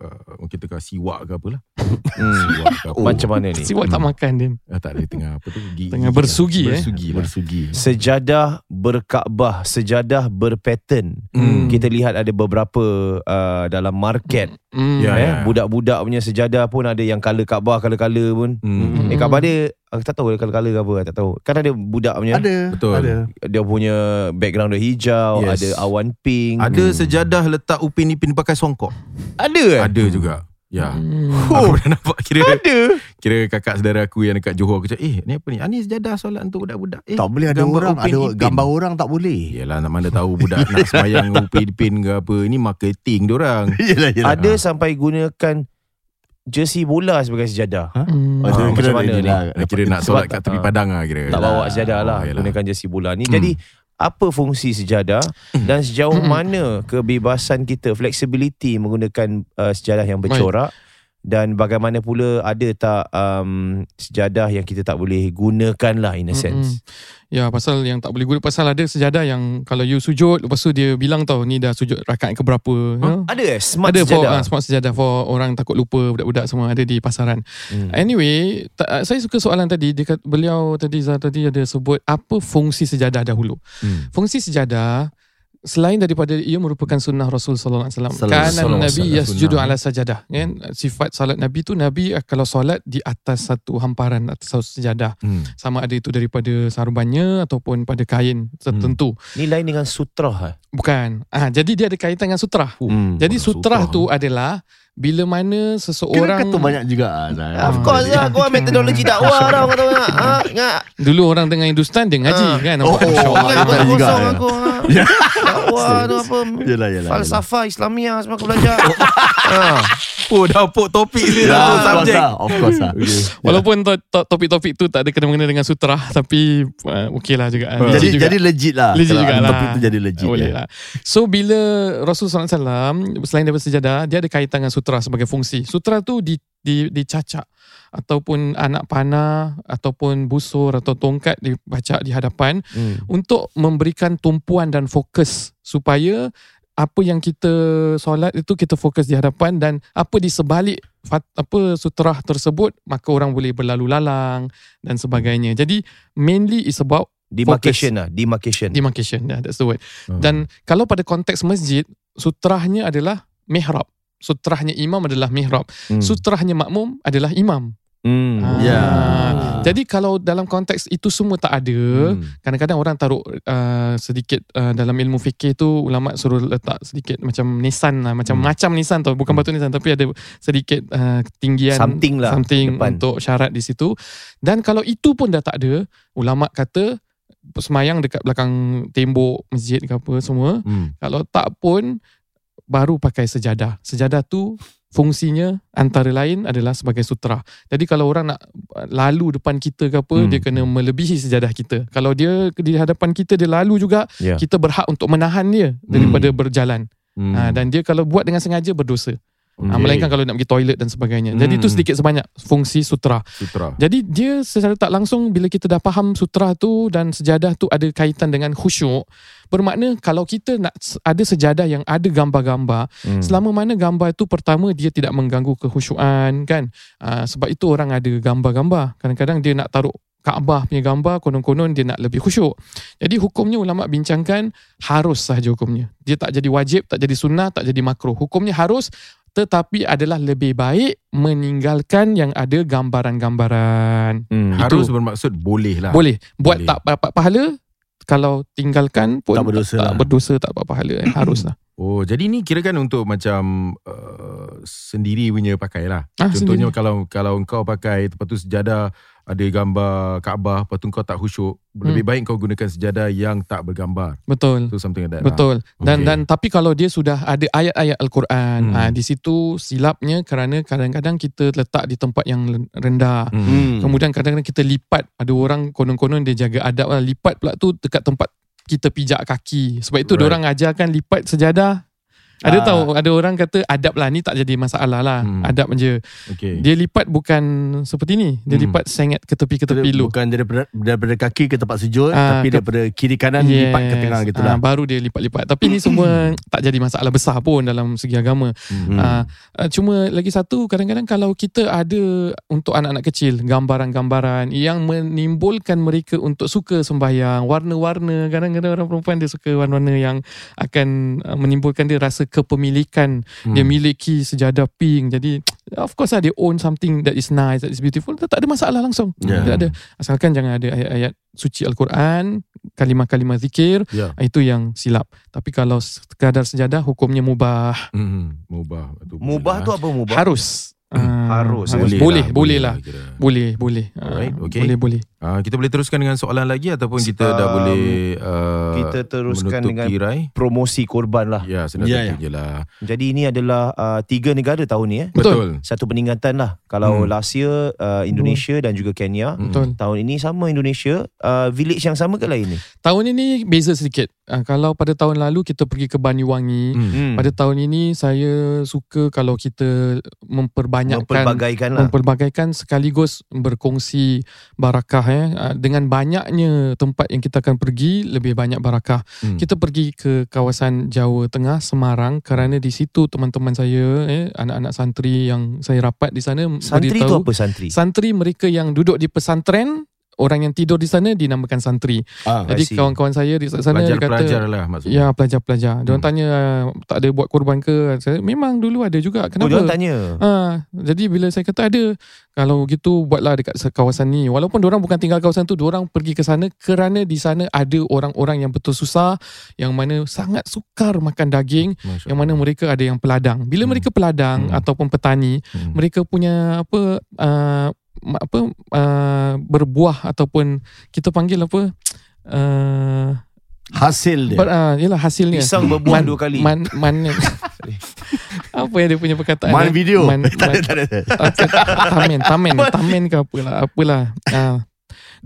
Speaker 3: Uh, mungkin tengah siwak ke apalah.
Speaker 2: Hmm.
Speaker 3: Siwak ke apa.
Speaker 2: Macam mana ni?
Speaker 5: Siwak tak makan dia.
Speaker 3: Ah, tak ada tengah apa tu? Gigi,
Speaker 5: Tengah bersugi, eh.
Speaker 3: Bersugi lah.
Speaker 4: Bersugi.
Speaker 2: Sejadah berkaabah, sejadah berpattern.
Speaker 3: Hmm.
Speaker 2: Kita lihat ada beberapa uh, dalam market
Speaker 5: Hmm.
Speaker 3: Ya,
Speaker 2: eh,
Speaker 3: ya.
Speaker 2: budak-budak punya sejadah pun ada yang color Kaabah, color-color pun.
Speaker 3: Hmm.
Speaker 2: Eh Kaabah dia aku tak tahu color-color ke apa, tak tahu. Kan ada budak punya
Speaker 4: Ada.
Speaker 3: Betul.
Speaker 4: Ada.
Speaker 2: dia punya background dia hijau,
Speaker 3: Yes.
Speaker 2: ada awan pink.
Speaker 3: Ada sejadah letak Upin Ipin pakai songkok.
Speaker 2: Ada eh?
Speaker 3: Ada juga. Ya.
Speaker 5: Hmm.
Speaker 3: Aku pernah nampak kira
Speaker 2: Ada.
Speaker 3: kira kakak saudara aku yang dekat Johor aku cakap, "Eh, ni apa ni? Ah, ni sejadah solat untuk budak-budak." Eh,
Speaker 4: Tak boleh ada
Speaker 3: gambar
Speaker 4: orang,
Speaker 3: Upin
Speaker 4: ada
Speaker 3: Ipin.
Speaker 4: gambar orang tak boleh.
Speaker 3: Yelah nak mana tahu budak nak semayang Upin Ipin ke apa. Ini marketing.
Speaker 4: Yelah, yelah.
Speaker 2: Ada sampai gunakan jersey bola sebagai sejadah.
Speaker 5: Hmm.
Speaker 4: Ada
Speaker 2: Ah,
Speaker 4: kira
Speaker 2: macam mana
Speaker 4: ni lah.
Speaker 3: Dia kira nak solat kat tepi
Speaker 2: ah.
Speaker 3: padang lah kira.
Speaker 2: Tak bawa sejadah lah
Speaker 3: Oh.
Speaker 2: Gunakan jersey bola ni
Speaker 3: Hmm.
Speaker 2: Jadi apa fungsi sejadah Dan sejauh
Speaker 5: Hmm.
Speaker 2: mana Kebebasan kita Flexibility Menggunakan uh, sejadah yang
Speaker 5: Baik.
Speaker 2: Dan bagaimana pula Ada tak um, Sejadah yang kita tak boleh Gunakan lah In a sense
Speaker 5: Ya pasal yang tak boleh guna Pasal ada sejadah yang Kalau you sujud Lepas tu dia bilang tau Ni dah sujud rakaat ke berapa
Speaker 2: huh?
Speaker 5: ya?
Speaker 2: Ada eh Smart
Speaker 5: ada for
Speaker 2: sejadah
Speaker 5: uh, smart sejadah for orang takut lupa budak-budak semua ada di pasaran.
Speaker 2: Hmm.
Speaker 5: Anyway, ta, saya suka soalan tadi dia kata, beliau tadi Zah tadi ada sebut apa fungsi sejadah dahulu.
Speaker 3: Hmm.
Speaker 5: Fungsi sejadah selain daripada ia merupakan sunnah Rasul sallallahu alaihi wasallam. Kan Nabi yasjudu ala sajadah kan sifat salat Nabi tu Nabi kalau solat di atas satu hamparan atas satu sejadah.
Speaker 3: Hmm.
Speaker 5: Sama ada itu daripada sarbannya ataupun pada kain tertentu.
Speaker 2: Ni lain dengan sutra eh?
Speaker 5: Bukan. Ah jadi dia ada kaitan dengan sutrah.
Speaker 2: Hmm.
Speaker 5: Jadi sutrah
Speaker 3: sutrah.
Speaker 5: tu adalah bila mana
Speaker 4: Kira
Speaker 5: seseorang
Speaker 4: kata banyak juga. ah, Zah.
Speaker 2: Of course lah Kau metodologi dakwah tau Kau tahu tak ha, Ingat
Speaker 5: Dulu orang tengah Hindustan dia ngaji
Speaker 2: Ah.
Speaker 5: kan nampak
Speaker 4: Oh,
Speaker 5: Masya-Allah.
Speaker 2: Ingat aku
Speaker 4: juga,
Speaker 2: kosong aku ha.
Speaker 4: Ya.
Speaker 2: Dakwah tu apa
Speaker 4: Yelah, yelah.
Speaker 2: Falsafah Islamiyah Semua aku belajar ha.
Speaker 3: Oh dah put topik ni
Speaker 4: yelah. Ya, of course
Speaker 3: subjek.
Speaker 4: lah. Of course lah.
Speaker 5: Walaupun to- to- topik-topik tu tak ada kena-mengena dengan sutrah tapi uh, okey lah juga.
Speaker 3: Ah.
Speaker 5: Legit
Speaker 4: Jadi
Speaker 5: juga.
Speaker 4: jadi legit lah.
Speaker 5: Legit juga lah.
Speaker 4: Topik tu jadi legit.
Speaker 5: Boleh
Speaker 4: ya.
Speaker 5: lah. So bila Rasulullah SAW selain daripada sejadah, dia ada kaitan dengan sutra sebagai fungsi. Sutra tu di, di, dicacak ataupun anak panah ataupun busur atau tongkat dibaca di hadapan
Speaker 2: Hmm.
Speaker 5: untuk memberikan tumpuan dan fokus supaya apa yang kita solat itu kita fokus di hadapan dan apa di sebalik apa sutrah tersebut maka orang boleh berlalu lalang dan sebagainya. Jadi mainly is about
Speaker 2: Demarcation lah Demarcation
Speaker 5: demarcation. Yeah, that's the word.
Speaker 3: Hmm.
Speaker 5: Dan kalau pada konteks masjid, sutrahnya adalah mihrab. Sutrahnya imam adalah mihrab.
Speaker 2: Hmm.
Speaker 5: Sutrahnya makmum adalah imam.
Speaker 2: Hmm.
Speaker 5: Ah.
Speaker 4: Ya.
Speaker 5: Jadi kalau dalam konteks itu semua tak ada,
Speaker 2: Hmm.
Speaker 5: kadang-kadang orang taruh uh, sedikit uh, dalam ilmu fikih tu ulama suruh letak sedikit macam nisan lah macam
Speaker 2: Hmm.
Speaker 5: macam nisan tau bukan batu nisan tapi ada sedikit uh, ketinggian
Speaker 2: Something lah
Speaker 5: something
Speaker 2: depan.
Speaker 5: untuk syarat di situ dan kalau itu pun dah tak ada ulama kata semayang dekat belakang tembok masjid ke apa semua
Speaker 3: Hmm.
Speaker 5: kalau tak pun baru pakai sejadah sejadah tu fungsinya antara lain adalah sebagai sutra. Jadi kalau orang nak lalu depan kita ke apa,
Speaker 3: Hmm.
Speaker 5: dia kena melebihi sejadah kita. Kalau dia di hadapan kita dia lalu juga,
Speaker 2: Ya.
Speaker 5: kita berhak untuk menahan dia daripada berjalan.
Speaker 3: Hmm.
Speaker 5: Ha, dan dia kalau buat dengan sengaja berdosa.
Speaker 3: Okay.
Speaker 5: melainkan kalau nak pergi toilet dan sebagainya. Jadi itu
Speaker 3: Hmm.
Speaker 5: sedikit sebanyak fungsi sutra.
Speaker 3: Sutra.
Speaker 5: Jadi dia secara tak langsung bila kita dah faham sutra tu dan sejadah tu ada kaitan dengan khusyuk, bermakna kalau kita nak ada sejadah yang ada gambar-gambar,
Speaker 2: Hmm.
Speaker 5: selama mana gambar itu pertama dia tidak mengganggu kekhusyuan kan. Uh, sebab itu orang ada gambar-gambar. Kadang-kadang dia nak taruh Kaabah punya gambar konon-konon dia nak lebih khusyuk. Jadi hukumnya ulama bincangkan harus sahaja hukumnya. Dia tak jadi wajib, tak jadi sunnah, tak jadi makruh. Hukumnya harus tetapi adalah lebih baik meninggalkan yang ada gambaran-gambaran.
Speaker 2: Hmm.
Speaker 3: Harus
Speaker 5: Itu.
Speaker 3: bermaksud boleh lah.
Speaker 5: Boleh. Buat
Speaker 3: Boleh.
Speaker 5: tak dapat pahala kalau tinggalkan pun
Speaker 4: Tak berdosa
Speaker 5: tak
Speaker 4: lah.
Speaker 5: berdosa tak dapat pahala. Eh. Haruslah.
Speaker 3: Oh, jadi ni kira kan untuk macam uh, sendiri punya pakai lah.
Speaker 5: Ah,
Speaker 3: Contohnya
Speaker 5: sendiri.
Speaker 3: kalau kalau kau pakai lepas tu sejadah ada gambar Kaabah, lepas tu kau tak khusyuk, lebih
Speaker 5: Hmm.
Speaker 3: baik kau gunakan sejadah yang tak bergambar.
Speaker 5: Betul.
Speaker 3: So something like that. Lah.
Speaker 5: Betul. Dan
Speaker 3: Okay.
Speaker 5: dan tapi kalau dia sudah ada ayat-ayat al-Quran,
Speaker 3: Hmm.
Speaker 5: ah di situ silapnya kerana kadang-kadang kita letak di tempat yang rendah.
Speaker 3: Hmm.
Speaker 2: Hmm.
Speaker 5: Kemudian kadang-kadang kita lipat ada orang konon-konon dia jaga adab lah lipat pula tu dekat tempat kita pijak kaki. Sebab itu
Speaker 3: Right.
Speaker 5: right. orang ajarkan lipat sejadah Ada
Speaker 4: Ah.
Speaker 5: tahu ada orang kata adab lah ni tak jadi masalah lah.
Speaker 3: Hmm.
Speaker 5: Adab je.
Speaker 3: Okey.
Speaker 5: Dia lipat bukan seperti ni. Dia
Speaker 3: Hmm.
Speaker 5: lipat sengit ke tepi ke tepi lu.
Speaker 4: Bukan daripada, daripada kaki ke tempat sujud
Speaker 5: Ah,
Speaker 4: Tapi
Speaker 5: ke-
Speaker 4: daripada kiri kanan Lipat ke tengah gitu
Speaker 5: Ah,
Speaker 4: lah
Speaker 5: baru dia lipat-lipat. Tapi ni semua tak jadi masalah besar pun dalam segi agama.
Speaker 3: Hmm.
Speaker 5: Ah, ah, cuma lagi satu kadang-kadang kalau kita ada untuk anak-anak kecil gambaran-gambaran yang menimbulkan mereka untuk suka sembahyang, warna-warna. Kadang-kadang orang perempuan dia suka warna-warna yang akan ah, menimbulkan dia rasa kepemilikan.
Speaker 3: Hmm.
Speaker 5: Dia miliki sejadah pink. Jadi of course lah dia own something that is nice, that is beautiful. Tak ada masalah langsung.
Speaker 4: Ya.
Speaker 5: Tak ada. Asalkan jangan ada ayat-ayat suci Al-Quran, kalimah-kalimah zikir,
Speaker 3: Ya.
Speaker 5: itu yang silap. Tapi kalau sekadar sejadah hukumnya mubah.
Speaker 3: Hmm. Mubah. Itu
Speaker 2: Mubah tu
Speaker 3: boleh
Speaker 2: apa mubah?
Speaker 5: Harus. Ah,
Speaker 2: Harus.
Speaker 5: Boleh,
Speaker 3: Boleh
Speaker 5: boleh,
Speaker 3: lah,
Speaker 5: boleh lah.
Speaker 3: kira.
Speaker 5: Boleh, boleh. Ah,
Speaker 3: Alright, okay.
Speaker 5: Boleh, boleh.
Speaker 3: Ah, kita boleh teruskan dengan soalan lagi ataupun kita dah
Speaker 2: Um,
Speaker 3: boleh uh,
Speaker 2: Kita teruskan
Speaker 3: menutup
Speaker 2: dengan
Speaker 3: tirai.
Speaker 2: promosi korban lah.
Speaker 3: Ya, senang
Speaker 4: Ya,
Speaker 3: ya, je lah.
Speaker 2: Jadi ini adalah uh, tiga negara tahun ni eh.
Speaker 5: Betul.
Speaker 2: Satu peningkatan lah. Kalau
Speaker 3: Hmm.
Speaker 2: last year uh, Indonesia dan juga Kenya.
Speaker 3: Hmm.
Speaker 5: Betul.
Speaker 2: Tahun ini sama Indonesia. Uh, village yang sama ke lain ni?
Speaker 5: Tahun ini beza sedikit. Ah, kalau pada tahun lalu kita pergi ke Banyuwangi,
Speaker 3: Hmm.
Speaker 2: Hmm.
Speaker 5: pada tahun ini saya suka kalau kita memperbanyakkan
Speaker 2: Mempelbagaikan lah.
Speaker 5: mempelbagaikan sekaligus berkongsi barakah eh Ah, dengan banyaknya tempat yang kita akan pergi lebih banyak barakah.
Speaker 3: Hmm.
Speaker 5: Kita pergi ke kawasan Jawa Tengah Semarang kerana di situ teman-teman saya eh anak-anak santri yang saya rapat di sana
Speaker 2: Santri
Speaker 5: beritahu
Speaker 2: apa santri?
Speaker 5: santri mereka yang duduk di pesantren orang yang tidur di sana dinamakan santri.
Speaker 4: ah.
Speaker 5: Jadi kawan-kawan saya di sana dia kata
Speaker 3: Pelajar-pelajar lah maksudnya.
Speaker 5: Ya pelajar-pelajar. Dia
Speaker 3: Hmm.
Speaker 5: tanya tak ada buat korban ke? Saya memang dulu ada juga.
Speaker 2: Oh,
Speaker 5: Kenapa?
Speaker 2: dia orang tanya.
Speaker 5: Ha, jadi bila saya kata ada, kalau gitu buatlah dekat kawasan ni. Walaupun orang bukan tinggal kawasan tu, orang pergi ke sana kerana di sana ada orang-orang yang betul susah, yang mana sangat sukar makan daging,
Speaker 3: Masya
Speaker 5: yang mana mereka ada yang peladang. Bila
Speaker 3: Hmm.
Speaker 5: mereka peladang
Speaker 3: Hmm.
Speaker 5: ataupun petani,
Speaker 3: Hmm.
Speaker 5: mereka punya apa uh, apa uh, berbuah ataupun kita panggil apa uh,
Speaker 4: Hasil dia
Speaker 5: ber, uh, yalah hasilnya.
Speaker 2: Pisang berbuah dua kali.
Speaker 5: Man, man, apa yang dia punya perkataan?
Speaker 4: Man video
Speaker 5: Man,
Speaker 4: Tak ada
Speaker 5: man,
Speaker 4: tak ada
Speaker 5: tamen, tamen, tamen ke apalah, apalah. Ah.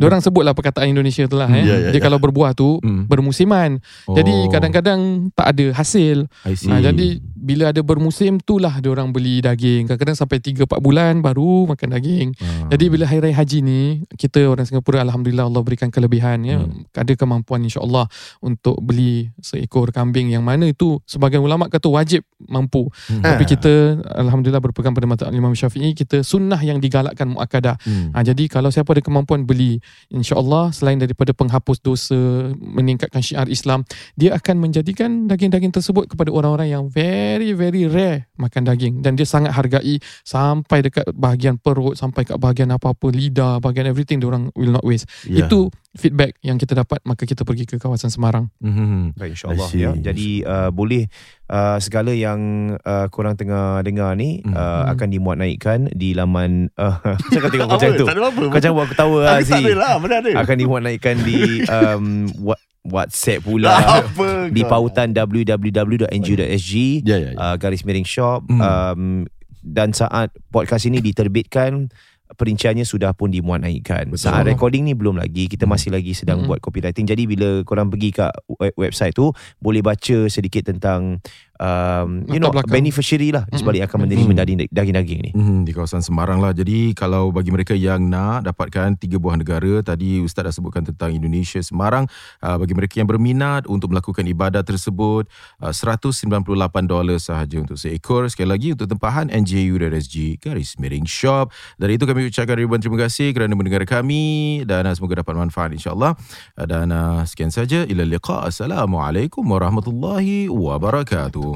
Speaker 5: Diorang sebutlah perkataan Indonesia tu lah eh.
Speaker 4: Ya, ya,
Speaker 5: Dia
Speaker 4: ya.
Speaker 5: kalau berbuah tu
Speaker 3: Hmm.
Speaker 5: bermusiman. Jadi
Speaker 3: Oh,
Speaker 5: kadang-kadang tak ada hasil.
Speaker 3: I see.
Speaker 5: Ha, jadi bila ada bermusim tu lah diorang beli daging. Kadang-kadang sampai 3 4 bulan baru makan daging.
Speaker 3: Ah.
Speaker 5: Jadi bila hari raya haji ni kita orang Singapura alhamdulillah Allah berikan kelebihan ya.
Speaker 3: Hmm.
Speaker 5: Ada kemampuan insya-Allah untuk beli seekor kambing yang mana itu sebagian ulama kata wajib mampu.
Speaker 3: Hmm.
Speaker 5: Tapi kita alhamdulillah berpegang pada mazhab Imam Syafi'i kita sunnah yang digalakkan muakkadah.
Speaker 3: Hmm.
Speaker 5: Ha, jadi kalau siapa ada kemampuan beli insya-Allah selain daripada penghapus dosa meningkatkan syiar Islam dia akan menjadikan daging-daging tersebut kepada orang-orang yang very very rare makan daging dan dia sangat hargai sampai dekat bahagian perut sampai kat bahagian apa-apa lidah bahagian everything dia orang will not waste.
Speaker 4: Ya.
Speaker 5: Itu feedback yang kita dapat maka kita pergi ke kawasan Semarang.
Speaker 3: Hmm.
Speaker 2: Baik insyaAllah ya. Jadi uh, boleh uh, segala yang uh, korang tengah dengar ni
Speaker 3: Hmm.
Speaker 2: uh, akan dimuat naikkan di laman uh, Macam kau tengok macam tu
Speaker 4: Tak ada apa
Speaker 2: Kau jangan buat ketawa Aziz
Speaker 4: tak ada lah Mana ada
Speaker 2: Akan dimuat naikkan di um, what, WhatsApp pula
Speaker 4: Apa
Speaker 2: Di pautan www.nju.sg
Speaker 4: Ya ya ya
Speaker 2: uh, Garis miring shop
Speaker 3: Hmm.
Speaker 2: um, Dan saat podcast ini diterbitkan Perinciannya sudah pun dimuat naikkan
Speaker 3: Betul.
Speaker 2: Saat recording ni belum lagi Kita
Speaker 3: Hmm.
Speaker 2: masih lagi sedang
Speaker 5: Hmm.
Speaker 2: buat copywriting Jadi bila korang pergi kat web- website tu Boleh baca sedikit tentang um, You know
Speaker 5: belakang.
Speaker 2: beneficiary lah Di sebalik akan menerima
Speaker 3: Hmm.
Speaker 2: daging- daging-daging ni
Speaker 3: Hmm, di kawasan Semarang lah. Jadi kalau bagi mereka yang nak dapatkan tiga buah negara, tadi Ustaz dah sebutkan tentang Indonesia, Semarang. Uh, bagi mereka yang berminat untuk melakukan ibadah tersebut, uh, $198 sahaja untuk seekor. Sekali lagi untuk tempahan NJU.SG garis miring shop. Dari itu kami ucapkan ribuan terima kasih kerana mendengar kami dan uh, semoga dapat manfaat insyaAllah. Uh, dan uh, sekian saja. Ila liqa. Assalamualaikum warahmatullahi wabarakatuh.